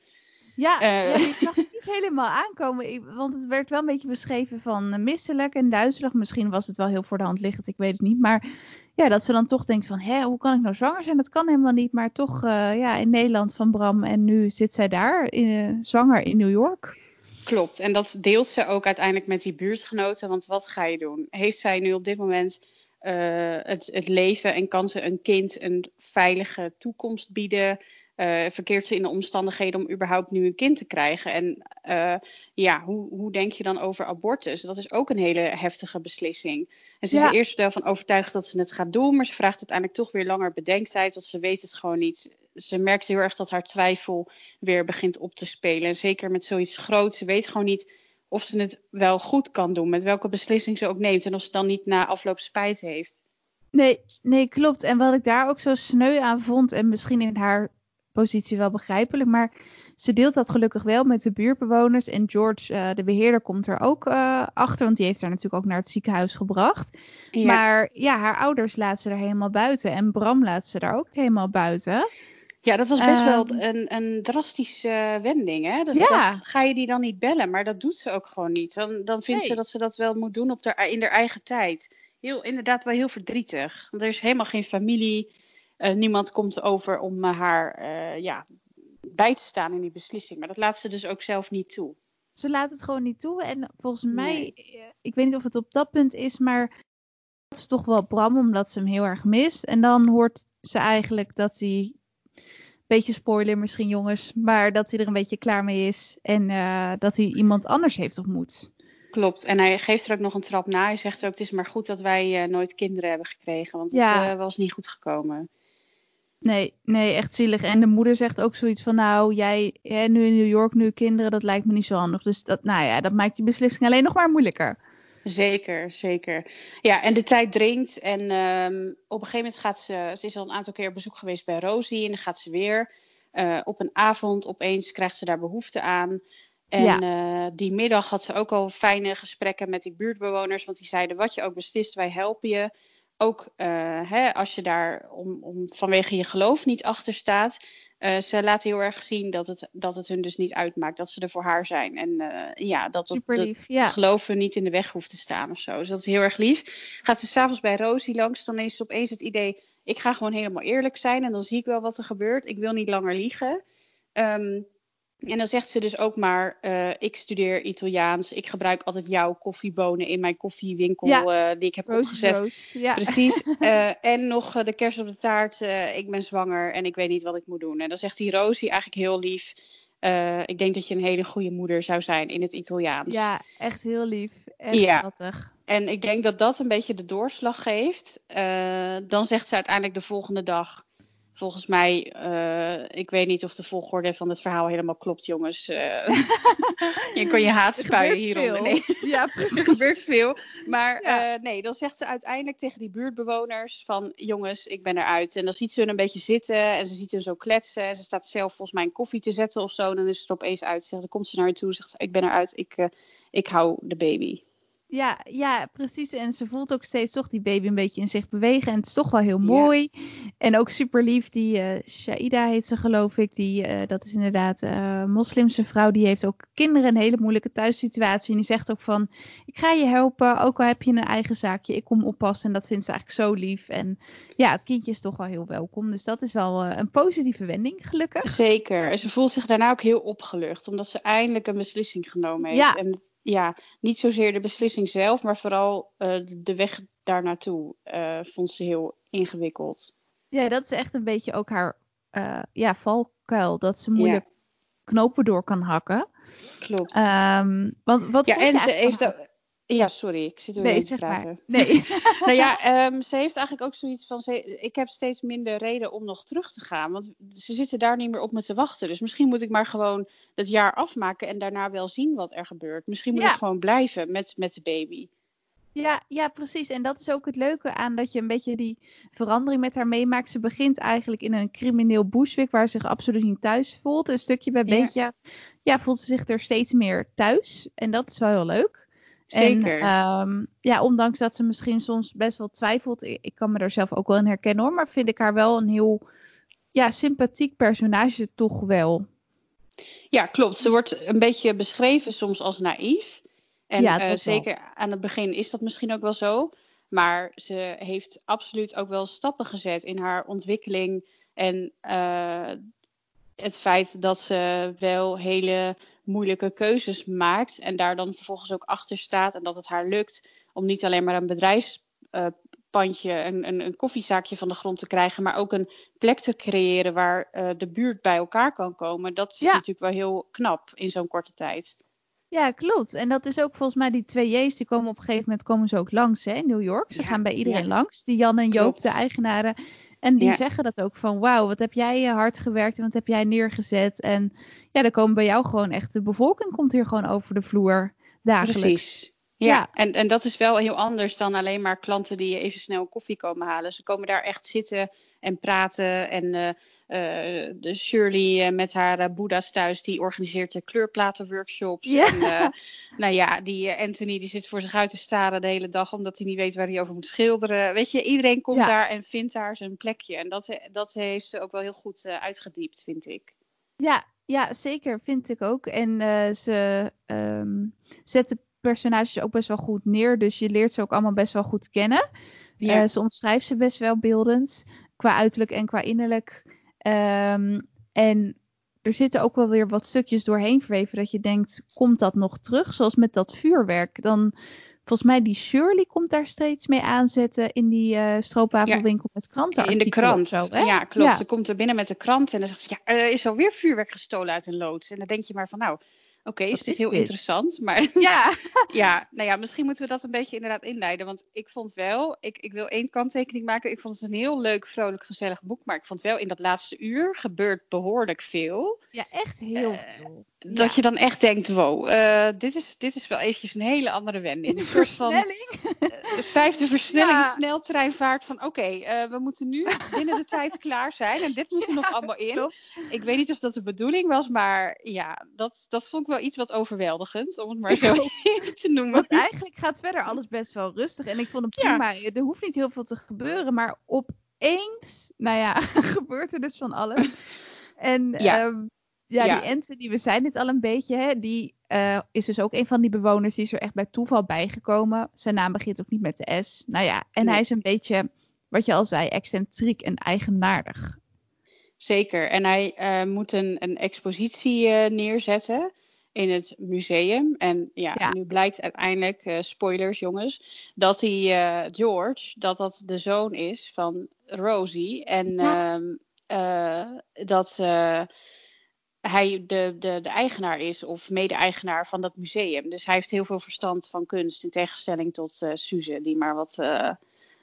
Ja, ja, ik zag helemaal aankomen. want het werd wel een beetje beschreven van misselijk en duizelig. Misschien was het wel heel voor de hand liggend, ik weet het niet. Maar ja, dat ze dan toch denkt van, hè, hoe kan ik nou zwanger zijn? Dat kan helemaal niet. Maar toch uh, ja, in Nederland van Bram en nu zit zij daar, in, zwanger in New York. Klopt, en dat deelt ze ook uiteindelijk met die buurtgenoten. Want wat ga je doen? Heeft zij nu op dit moment het, het leven en kan ze een kind een veilige toekomst bieden? Uh, verkeert ze in de omstandigheden om überhaupt nu een kind te krijgen? En uh, ja, hoe, hoe denk je dan over abortus? Dat is ook een hele heftige beslissing. En ze is er eerst wel van overtuigd dat ze het gaat doen, maar ze vraagt uiteindelijk toch weer langer bedenktijd, want ze weet het gewoon niet. Ze merkt heel erg dat haar twijfel weer begint op te spelen. En zeker met zoiets groots, ze weet gewoon niet of ze het wel goed kan doen, met welke beslissing ze ook neemt en of ze dan niet na afloop spijt heeft. Nee, nee, klopt. En wat ik daar ook zo sneu aan vond, en misschien in haar positie wel begrijpelijk. Maar ze deelt dat gelukkig wel met de buurtbewoners. En George, uh, de beheerder, komt er ook uh, achter. Want die heeft haar natuurlijk ook naar het ziekenhuis gebracht. Maar ja, haar ouders laat ze er helemaal buiten. En Bram laat ze daar ook helemaal buiten. Ja, dat was best wel ehm, een, een drastische wending. Hè? Dat, ja. dat, ga je die dan niet bellen? Maar dat doet ze ook gewoon niet. Dan, dan vindt ze dat ze dat wel moet doen op de, in haar eigen tijd. Heel, inderdaad wel heel verdrietig. Want er is helemaal geen familie. Uh, niemand komt over om uh, haar uh, ja, bij te staan in die beslissing. Maar dat laat ze dus ook zelf niet toe. Ze laat het gewoon niet toe. En volgens mij, ik weet niet of het op dat punt is, maar dat is toch wel Bram, omdat ze hem heel erg mist. En dan hoort ze eigenlijk dat hij, beetje spoiler misschien jongens, maar dat hij er een beetje klaar mee is. En dat hij iemand anders heeft ontmoet. Klopt. En hij geeft er ook nog een trap na. Hij zegt ook: Het is maar goed dat wij nooit kinderen hebben gekregen. Want het was niet goed gekomen. Nee, nee, echt zielig. En de moeder zegt ook zoiets van, nou, jij hè, nu in New York, nu kinderen, dat lijkt me niet zo handig. Dus dat, nou ja, dat maakt die beslissing alleen nog maar moeilijker. Zeker, zeker. Ja, en de tijd dringt. En um, op een gegeven moment gaat ze, ze is al een aantal keer op bezoek geweest bij Rosie. En dan gaat ze weer. Uh, op een avond opeens krijgt ze daar behoefte aan. En ja. uh, die middag had ze ook al fijne gesprekken met die buurtbewoners. Want die zeiden, wat je ook beslist, wij helpen je ook uh, hè, als je daar om, om, vanwege je geloof niet achter staat. Uh, ze laten heel erg zien dat het, dat het hun dus niet uitmaakt. Dat ze er voor haar zijn. En uh, ja, dat het, lief, ja. geloven niet in de weg hoeft te staan of zo. Dus dat is heel erg lief. Gaat ze s'avonds bij Rosie langs, dan is opeens het idee... ik ga gewoon helemaal eerlijk zijn en dan zie ik wel wat er gebeurt. Ik wil niet langer liegen. Um, en dan zegt ze dus ook maar, uh, ik studeer Italiaans. Ik gebruik altijd jouw koffiebonen in mijn koffiewinkel ja. uh, die ik heb roast opgezet. Roast, ja. Precies. Uh, en nog de kerst op de taart. ik ben zwanger en ik weet niet wat ik moet doen. En dan zegt die Rosie eigenlijk heel lief. ik denk dat je een hele goede moeder zou zijn in het Italiaans. Ja, echt heel lief. Echt ja. schattig. En ik denk dat dat een beetje de doorslag geeft. dan zegt ze uiteindelijk de volgende dag volgens mij, uh, ik weet niet of de volgorde van het verhaal helemaal klopt, jongens. Uh, je kon je haat spuien hieronder. Nee. Ja, precies. er gebeurt veel. Maar ja. uh, nee, dan zegt ze uiteindelijk tegen die buurtbewoners van, jongens, ik ben eruit. En dan ziet ze hun een beetje zitten en ze ziet hun zo kletsen. En ze staat zelf volgens mij een koffie te zetten of zo. En dan is het opeens uit. Zegt, dan komt ze naar je toe zegt ze, ik ben eruit, ik, ik hou de baby. Ja, ja, precies. En ze voelt ook steeds toch die baby een beetje in zich bewegen. En het is toch wel heel mooi. En ook super lief. Die uh, Shaida heet ze, geloof ik. Die, uh, dat is inderdaad een uh, moslimse vrouw. Die heeft ook kinderen een hele moeilijke thuissituatie. En die zegt ook van: Ik ga je helpen. Ook al heb je een eigen zaakje. Ik kom oppassen. En dat vindt ze eigenlijk zo lief. En ja, het kindje is toch wel heel welkom. Dus dat is wel een positieve wending, gelukkig. Zeker. En ze voelt zich daarna ook heel opgelucht. Omdat ze eindelijk een beslissing genomen heeft. Ja. En ja, niet zozeer de beslissing zelf, maar vooral uh, de weg daar naartoe uh, vond ze heel ingewikkeld. Ja, dat is echt een beetje ook haar uh, ja, valkuil. Dat ze moeilijk ja. knopen door kan hakken. Klopt. Um, want wat ja, en ze heeft ook, ja, sorry, ik zit er nee, te praten. Maar. Nee. nou ja, um, ze heeft eigenlijk ook zoiets van: ze, ik heb steeds minder reden om nog terug te gaan. Want ze zitten daar niet meer op me te wachten. Dus misschien moet ik maar gewoon het jaar afmaken en daarna wel zien wat er gebeurt. Misschien moet ja. ik gewoon blijven met, met de baby. Ja, ja, precies. En dat is ook het leuke aan dat je een beetje die verandering met haar meemaakt. Ze begint eigenlijk in een crimineel Bushwick waar ze zich absoluut niet thuis voelt. Een stukje bij Ja. beetje ja, voelt ze zich er steeds meer thuis. En dat is wel heel leuk. Zeker. En ehm, ja, ondanks dat ze misschien soms best wel twijfelt. Ik, kan me er zelf ook wel in herkennen hoor. Maar vind ik haar wel een heel ja, sympathiek personage toch wel. Ja, klopt. Ze wordt een beetje beschreven soms als naïef. En Ja, eh, wel. zeker aan het begin is dat misschien ook wel zo. Maar ze heeft absoluut ook wel stappen gezet in haar ontwikkeling. En eh, het feit dat ze wel hele moeilijke keuzes maakt. En daar dan vervolgens ook achter staat. En dat het haar lukt om niet alleen maar een bedrijfspandje, een, een, een koffiezaakje van de grond te krijgen. Maar ook een plek te creëren waar eh, de buurt bij elkaar kan komen. Dat is Ja. natuurlijk wel heel knap in zo'n korte tijd. Ja, klopt. En dat is ook volgens mij die twee J's, die komen op een gegeven moment komen ze ook langs hè, in New York. Ze Ja, gaan bij iedereen ja. langs. Die Jan en Joop, Klopt. de eigenaren. En die Ja. zeggen dat ook van wauw, wat heb jij eh, hard gewerkt en wat heb jij neergezet. En ja, dan komen bij jou gewoon echt, de bevolking komt hier gewoon over de vloer dagelijks. Precies. Ja, Ja. En, en dat is wel heel anders dan alleen maar klanten die even snel koffie komen halen. Ze komen daar echt zitten en praten. En eh, eh, de Shirley eh, met haar eh, Boeddha's thuis, die organiseert de kleurplatenworkshops. Ja. En nou ja, die Anthony die zit voor zich uit te staren de hele dag, omdat hij niet weet waar hij over moet schilderen. Weet je, iedereen komt Ja. daar en vindt daar zijn plekje. En dat, dat heeft ze ook wel heel goed uitgediept, vind ik. Ja, ja, zeker, vind ik ook. En ze ehm zetten personages ook best wel goed neer. Dus je leert ze ook allemaal best wel goed kennen. Ja. Ze omschrijft ze best wel beeldend. Qua uiterlijk en qua innerlijk. Ehm, en er zitten ook wel weer wat stukjes doorheen verweven. Dat je denkt, komt dat nog terug? Zoals met dat vuurwerk. Dan, volgens mij, die Shirley komt daar steeds mee aanzetten. In die eh stroopwafelwinkel met kranten. In de krant. Zo, hè? ja, klopt. Ja. Ze komt er binnen met de krant en dan zegt ze: Ja, er is alweer vuurwerk gestolen uit een loods. En dan denk je maar van: Nou, oké, Wat is dit is heel dit? interessant. Maar ja. ja, nou ja, misschien moeten we dat een beetje inderdaad inleiden. Want ik vond wel, ik, ik wil één kanttekening maken. Ik vond het een heel leuk, vrolijk, gezellig boek. Maar ik vond wel in dat laatste uur gebeurt behoorlijk veel. ja, echt heel Eh, veel. Dat Ja. je dan echt denkt: Wow, eh, dit, is, dit is wel eventjes een hele andere wending. In de versnelling. De vijfde versnelling, Ja. sneltreinvaart van oké, eh, we moeten nu binnen de tijd klaar zijn en dit moet er nog allemaal in. Ik weet niet of dat de bedoeling was, maar ja, dat, dat vond ik wel iets wat overweldigend, om het maar zo even te noemen. Want eigenlijk gaat verder alles best wel rustig. En ik vond hem Ja. prima. Er hoeft niet heel veel te gebeuren. Maar opeens, nou ja, gebeurt er dus van alles. En Ja. ja, ja, Ja. die Anthony, we zijn dit al een beetje. Hè, die eh, is dus ook een van die bewoners. Die is er echt bij toeval bijgekomen. Zijn naam begint ook niet met de S. Nou ja, en Nee. hij is een beetje, wat je al zei, excentriek en eigenaardig. Zeker. En hij eh, moet een, een expositie eh, neerzetten in het museum. En ja, Ja. nu blijkt uiteindelijk, spoilers jongens, dat die eh, George, dat dat de zoon is van Rosie. En Ja. ehm, eh, dat eh, hij de, de, de eigenaar is of mede-eigenaar van dat museum. Dus hij heeft heel veel verstand van kunst in tegenstelling tot eh Suze, die maar wat... eh,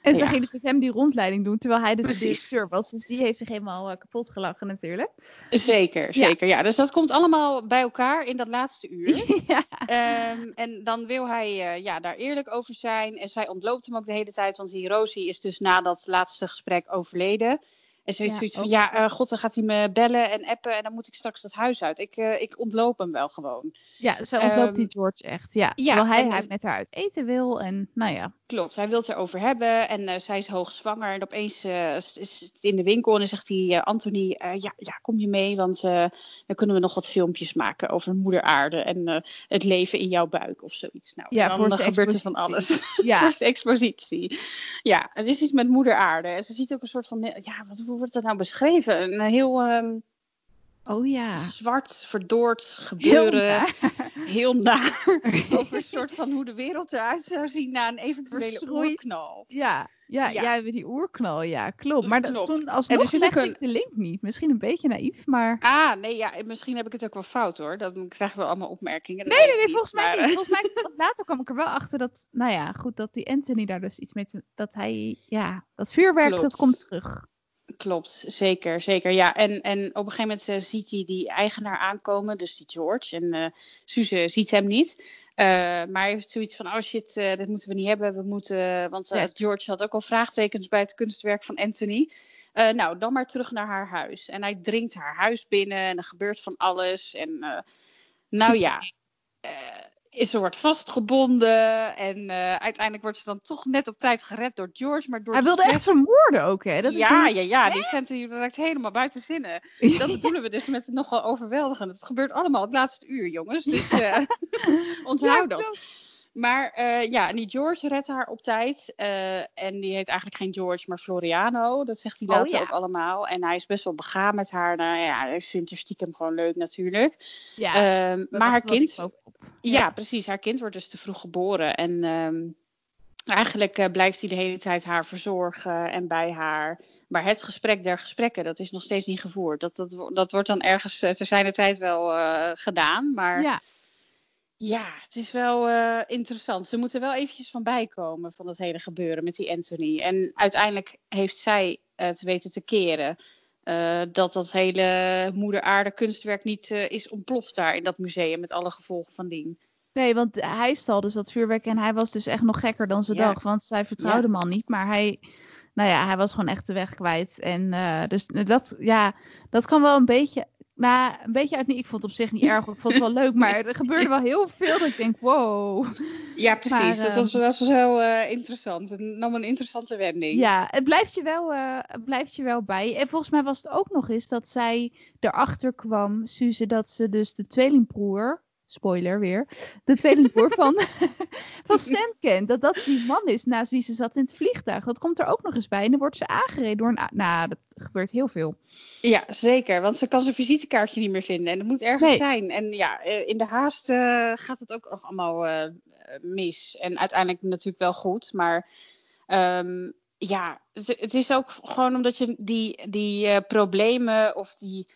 En ze Ja. ging dus met hem die rondleiding doen. Terwijl hij dus de directeur was. Dus die heeft zich helemaal eh, kapot gelachen natuurlijk. Zeker, zeker. Ja. dus dat komt allemaal bij elkaar in dat laatste uur. ja. Ehm, en dan wil hij ja, daar eerlijk over zijn. En zij ontloopt hem ook de hele tijd. Want die Rosie is dus na dat laatste gesprek overleden. En ze heeft Ja, zoiets van, ook. ja, eh, god, dan gaat hij me bellen en appen. En dan moet ik straks dat huis uit. Ik, eh, ik ontloop hem wel gewoon. Ja, zo ontloopt Ehm, die George echt. Ja, ja, terwijl hij, en- hij met haar uit eten wil. En nou ja. Klopt, hij wil het erover hebben. En eh, zij is hoogzwanger. En opeens is het in de winkel. En dan zegt hij, Anthony, ja, ja, kom je mee? Want dan kunnen we nog wat filmpjes maken over moeder aarde. En het leven in jouw buik of zoiets. Nou, Ja, dan, voor dan gebeurt er van alles. Ja. voor expositie. Ja, het is iets met moeder aarde. En ze ziet ook een soort van, ja, wat, hoe wordt dat nou beschreven? Een heel ehm, Oh ja. zwart, verdoord gebeuren. Heel naar. over een soort van hoe de wereld eruit zou zien na een eventuele Verschroeid. oerknal. Ja, ja, Ja. ja. die oerknal, ja, klopt. Maar Klopt. toen En er alsnog zit legde ook een- ik de link niet. Misschien een beetje naïef, maar... Ah, nee, ja, misschien heb ik het ook wel fout hoor. Dan krijgen we allemaal opmerkingen. Nee, nee, nee, volgens mij maar, niet. Volgens mij, later kwam ik er wel achter dat, nou ja, goed, dat die Anthony daar dus iets mee te, dat hij, ja, dat vuurwerk, Klopt. dat komt terug. Klopt, zeker, zeker. Ja, en, en op een gegeven moment uh, ziet hij die eigenaar aankomen, dus die George. En uh, Suze ziet hem niet. Uh, maar hij heeft zoiets van, oh shit, dit moeten we niet hebben. We moeten, want ja. George had ook al vraagtekens bij het kunstwerk van Anthony. nou, dan maar terug naar haar huis. En hij dringt haar huis binnen en er gebeurt van alles. En nou ja, is ze wordt vastgebonden. En uh, uiteindelijk wordt ze dan toch net op tijd gered door George. Maar door Hij wilde echt vermoorden ook, hè? Dat ja, is ja, ja, die vent die raakt helemaal buiten zinnen. Dat bedoelen we dus met nogal overweldigend. Het gebeurt allemaal het laatste uur, jongens. Dus uh, onthoud ja, dat. Maar uh, ja, die George redt haar op tijd. Uh, en die heet eigenlijk geen George, maar Floriano. Dat zegt hij later oh, ja. ook allemaal. En hij is best wel begaan met haar. Nou ja, hij vindt haar stiekem gewoon leuk natuurlijk. Ja, uh, maar haar kind... Ja, ja, precies. Haar kind wordt dus te vroeg geboren. En um, eigenlijk uh, blijft hij de hele tijd haar verzorgen en bij haar. Maar het gesprek der gesprekken, dat is nog steeds niet gevoerd. Dat, dat, dat wordt dan ergens ter zijner tijd wel gedaan. Maar... Ja ja, het is wel uh, interessant. Ze moeten wel eventjes van bijkomen van dat hele gebeuren met die Anthony. En uiteindelijk heeft zij het weten te keren. Uh, dat dat hele moeder aarde kunstwerk niet uh, is ontploft daar in dat museum met alle gevolgen van dien. Nee, want hij stal dus dat vuurwerk en hij was dus echt nog gekker dan ze ja. dacht. Want zij vertrouwde ja. man niet, maar hij, nou ja, hij was gewoon echt de weg kwijt. En dus dat, ja, dat kan wel een beetje maar een beetje uit. Ik vond het op zich niet erg. Ik vond het wel leuk. Maar er gebeurde wel heel veel. Dat ik denk, wow. Ja, precies. Maar, dat was, was wel uh, interessant. Het nam een interessante wending. Ja, het blijft, je wel, uh, het blijft je wel bij. En volgens mij was het ook nog eens dat zij erachter kwam, Suze, dat ze dus de tweelingbroer spoiler weer, de tweelingbroer van, van Stan kent. Dat dat die man is naast wie ze zat in het vliegtuig. Dat komt er ook nog eens bij. En dan wordt ze aangereden door een... Nou, dat gebeurt heel veel. Ja, zeker. Want ze kan zijn visitekaartje niet meer vinden. En dat moet ergens nee. zijn. En ja, eh, in de haast uh, gaat het ook nog allemaal uh, mis. En uiteindelijk natuurlijk wel goed. Maar um, ja, het, het, is ook gewoon omdat je die, die uh, problemen of die...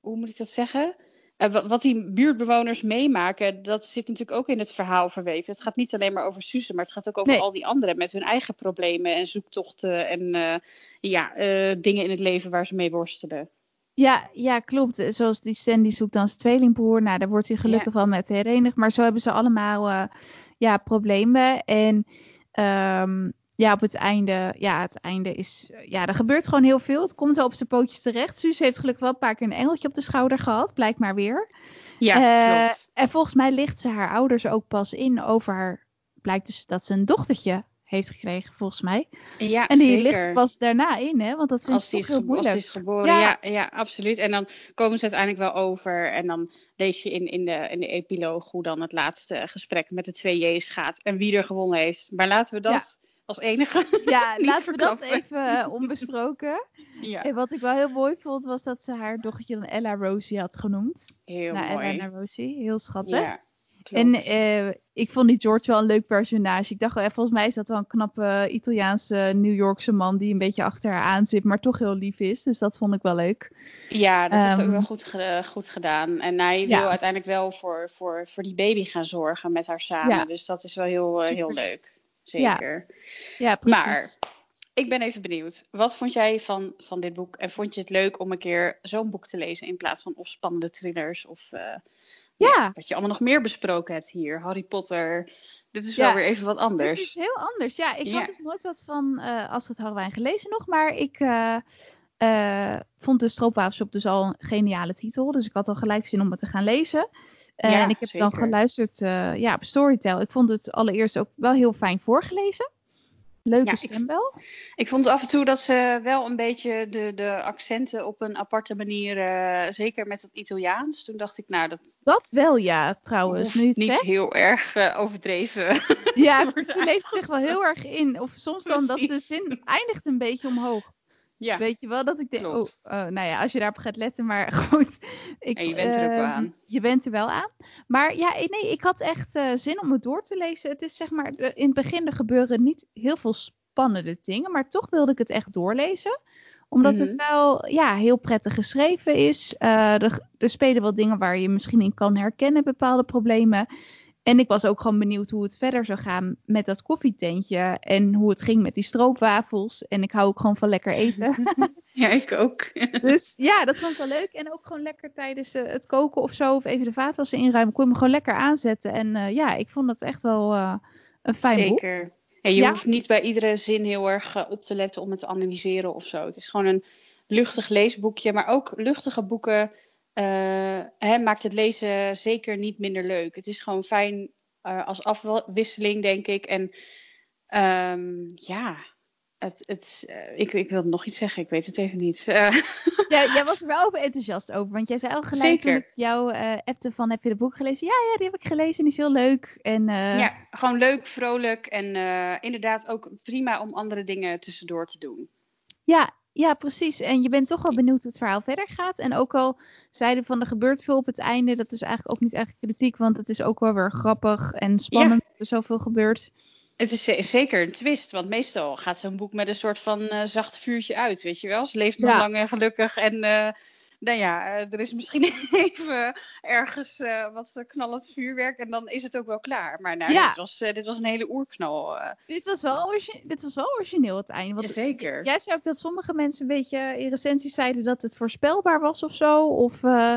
hoe moet ik dat zeggen? Uh, wat die buurtbewoners meemaken, dat zit natuurlijk ook in het verhaal verweven. Het gaat niet alleen maar over Suze, maar het gaat ook over nee. al die anderen met hun eigen problemen en zoektochten en uh, ja, uh, dingen in het leven waar ze mee worstelen. Ja, ja, klopt. Zoals die Sandy zoekt dan zijn tweelingbroer. Nou, daar wordt hij gelukkig ja. wel met herenigd. Maar zo hebben ze allemaal ja, problemen. En um, ja, op het einde, ja, het einde is, ja, er gebeurt gewoon heel veel. Het komt wel op zijn pootjes terecht. Suus heeft gelukkig wel een paar keer een engeltje op de schouder gehad, blijkt maar weer. Ja, uh, klopt. En volgens mij ligt ze haar ouders ook pas in over haar, blijkt dus dat ze een dochtertje heeft gekregen, volgens mij. Ja, en die zeker. ligt pas daarna in, hè? Want dat vind als ik heel moeilijk. Als die is geboren, ja. ja. Ja, absoluut. En dan komen ze uiteindelijk wel over. En dan lees je in, in, de, in de epiloog hoe dan het laatste gesprek met de twee J's gaat. En wie er gewonnen heeft. Maar laten we dat... Ja als enige. Ja, laten we dat even uh, onbesproken. Ja. En wat ik wel heel mooi vond, was dat ze haar dochtertje dan Ella Rosie had genoemd. Heel nou, mooi. Ella Rosie, heel schattig. Ja, en uh, ik vond die George wel een leuk personage. Ik dacht wel, volgens mij is dat wel een knappe Italiaanse New Yorkse man die een beetje achter haar aan zit, maar toch heel lief is. Dus dat vond ik wel leuk. Ja, dat um, is ook wel goed, ge goed gedaan. En hij wil uiteindelijk wel voor, voor, voor die baby gaan zorgen met haar samen. Ja. Dus dat is wel heel, uh, heel leuk zeker. Ja, ja precies. Maar ik ben even benieuwd. Wat vond jij van, van dit boek? En vond je het leuk om een keer zo'n boek te lezen in plaats van of spannende thrillers of uh, ja. wat je allemaal nog meer besproken hebt hier? Harry Potter. Dit is wel weer even wat anders. Dit is heel anders. Ja, ik had dus nooit wat van uh, Als het Harwijn gelezen nog, maar ik uh, uh, vond de Stroopwafelshop dus al een geniale titel. Dus ik had al gelijk zin om het te gaan lezen. Uh, ja, en ik heb zeker. dan geluisterd uh, ja, op Storytel. Ik vond het allereerst ook wel heel fijn voorgelezen. Leuke ja, stembel. Ik, ik, vond af en toe dat ze wel een beetje de, de accenten op een aparte manier, uh, zeker met het Italiaans. Toen dacht ik, nou, dat. Dat wel, ja, trouwens. Nu niet zegt. heel erg uh, overdreven. Ja, ze leest zich wel heel erg in. Of soms dan dat de zin eindigt een beetje omhoog. Ja. Weet je wel dat ik denk, oh, oh, nou ja, als je daarop gaat letten, maar goed. Ik, en je bent er ook wel uh, aan. Je bent er wel aan. Maar ja, nee, ik had echt uh, zin om het door te lezen. Het is zeg maar, in het begin er gebeuren niet heel veel spannende dingen, maar toch wilde ik het echt doorlezen omdat mm -hmm. het wel ja, heel prettig geschreven is. Uh, er, er, spelen wel dingen waar je misschien in kan herkennen, bepaalde problemen. En ik was ook gewoon benieuwd hoe het verder zou gaan met dat koffietentje. En hoe het ging met die stroopwafels. En ik hou ook gewoon van lekker eten. ja, ik ook. dus ja, dat vond ik wel leuk. En ook gewoon lekker tijdens uh, het koken of zo. Of even de vaatwassen inruimen. Kon je me gewoon lekker aanzetten. En uh, ja, ik vond dat echt wel uh, een fijn Zeker. boek. Zeker. En je ja. hoeft niet bij iedere zin heel erg op te letten om het te analyseren of zo. Het is gewoon een luchtig leesboekje. Maar ook luchtige boeken hè, maakt het lezen zeker niet minder leuk. Het is gewoon fijn uh, als afwisseling, denk ik. En um, ja, het, het, uh, ik, ik wilde nog iets zeggen, ik weet het even niet. Ja, jij was er wel over enthousiast over, want jij zei al gelijk Zeker. toen ik jou appte van heb je de boek gelezen? Ja, ja, die heb ik gelezen en die is heel leuk. En, Ja, gewoon leuk, vrolijk en inderdaad ook prima om andere dingen tussendoor te doen. Ja, ja, precies. En je bent toch wel benieuwd hoe het verhaal verder gaat. En ook al zeiden van er gebeurt veel op het einde, dat is eigenlijk ook niet echt kritiek, want het is ook wel weer grappig en spannend ja. dat er zoveel gebeurt. Het is zeker een twist, want meestal gaat zo'n boek met een soort van uh, zacht vuurtje uit, weet je wel. Ze leeft nog Ja. lang en gelukkig en uh, nou ja, uh, er is misschien even ergens uh, wat knallend vuurwerk en dan is het ook wel klaar. Maar nou, Ja. dit, was, uh, dit was een hele oerknal. uh. Dit was wel, dit was wel origineel het einde. Want Zeker. Jij zei ook dat sommige mensen een beetje in recensies zeiden dat het voorspelbaar was of zo. Of eh,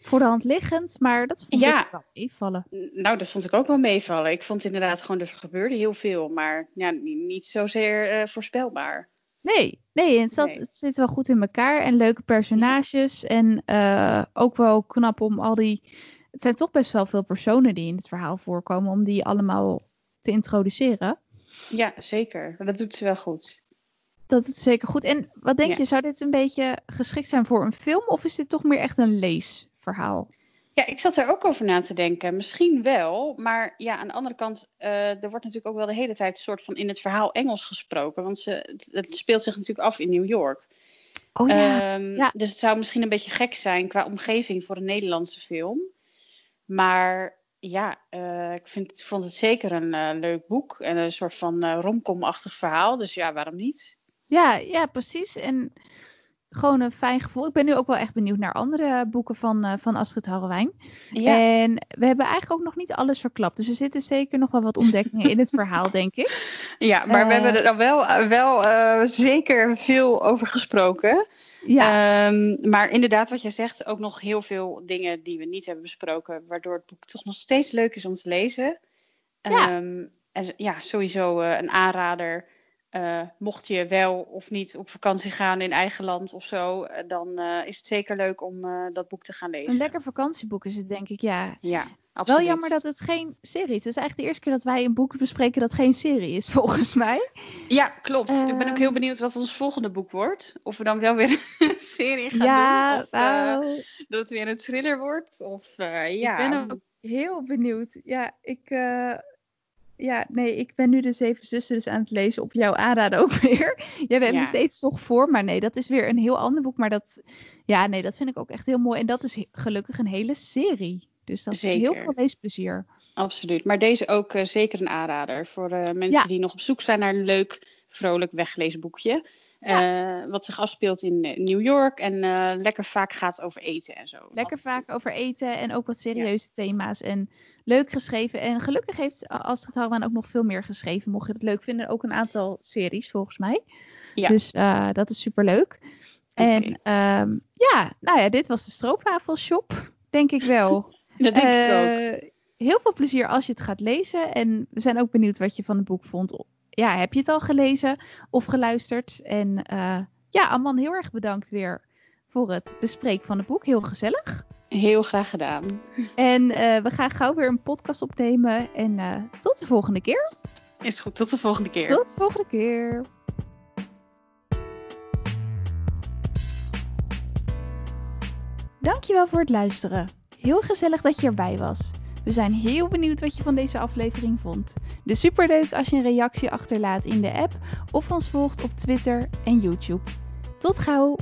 voor de hand liggend. Maar dat vond Ja. ik wel meevallen. Nou, dat vond ik ook wel meevallen. Ik vond inderdaad gewoon, er gebeurde heel veel, maar ja, niet, zozeer voorspelbaar. Nee, nee, het, zat, Nee. het zit wel goed in elkaar. En leuke personages. En eh, ook wel knap om al die... Het zijn toch best wel veel personen die in het verhaal voorkomen. Om die allemaal te introduceren. Ja, zeker. Dat doet ze wel goed. Dat is zeker goed. En wat denk Ja. je, zou dit een beetje geschikt zijn voor een film? Of is dit toch meer echt een leesverhaal? Ja, ik zat er ook over na te denken. Misschien wel, maar ja, aan de andere kant, eh, er wordt natuurlijk ook wel de hele tijd soort van in het verhaal Engels gesproken. Want ze, het, het speelt zich natuurlijk af in New York. Oh ja. Ehm, ja. Dus het zou misschien een beetje gek zijn qua omgeving voor een Nederlandse film. Maar ja, eh, ik vind, ik vond het zeker een eh, leuk boek en een soort van romcom-achtig verhaal. Dus ja, waarom niet? Ja, ja, precies. En gewoon een fijn gevoel. Ik ben nu ook wel echt benieuwd naar andere boeken van, eh, van Astrid Harrewijn. Ja, En we hebben eigenlijk ook nog niet alles verklapt. Dus er zitten zeker nog wel wat ontdekkingen in het verhaal, denk ik. ja maar we eh, hebben er dan wel, eh, wel eh, zeker veel over gesproken. Ja, Ehm, maar inderdaad, wat je zegt, ook nog heel veel dingen die we niet hebben besproken, waardoor het boek toch nog steeds leuk is om te lezen. Ja. Ehm, en ja, sowieso eh, een aanrader. Eh, mocht je wel of niet op vakantie gaan in eigen land of zo, eh, dan eh, is het zeker leuk om dat boek te gaan lezen. een lekker vakantieboek is het, denk ik. Ja. Ja, absoluut. Wel jammer dat het geen serie is. Het is eigenlijk de eerste keer dat wij een boek bespreken dat geen serie is, volgens mij. Ja, klopt. ik ben ook heel Ehm. benieuwd wat ons volgende boek wordt. Of we dan wel weer een serie gaan ja, doen. Of nou, dat het weer een thriller wordt. Of ja. ik ben ook heel benieuwd. Ja, ik, ja, nee, ik ben nu de Zeven Zussen dus aan het lezen op jouw aanraden ook weer. Jij bent Ja. me steeds toch voor, maar nee, dat is weer een heel ander boek. Maar dat, ja, nee, dat vind ik ook echt heel mooi. En dat is gelukkig een hele serie. Dus dat is heel veel leesplezier. Absoluut. Maar deze ook eh, zeker een aanrader voor eh, mensen Ja. die nog op zoek zijn naar een leuk, vrolijk wegleesboekje. Eh, wat zich afspeelt in eh, New York en eh, lekker vaak gaat over eten en zo. Lekker Dat- vaak over eten en ook wat serieuze thema's. En leuk geschreven. En gelukkig heeft Astrid Harman ook nog veel meer geschreven. Mocht je het leuk vinden, ook een aantal series volgens mij. Ja. Dus dat is super leuk. En ehm, ja, nou ja, dit was de stroopwafelshop, denk ik wel. Dat denk ik ook. Heel veel plezier als je het gaat lezen. En we zijn ook benieuwd wat je van het boek vond. Ja, heb je het al gelezen of geluisterd? En eh, ja, Amman, heel erg bedankt weer voor het bespreken van het boek. Heel gezellig. Heel graag gedaan. En eh, we gaan gauw weer een podcast opnemen. En eh, tot de volgende keer. Is goed. Tot de volgende keer. Tot de volgende keer. Dankjewel voor het luisteren. Heel gezellig dat je erbij was. We zijn heel benieuwd wat je van deze aflevering vond. Dus superleuk als je een reactie achterlaat in de app of ons volgt op Twitter en YouTube. Tot gauw!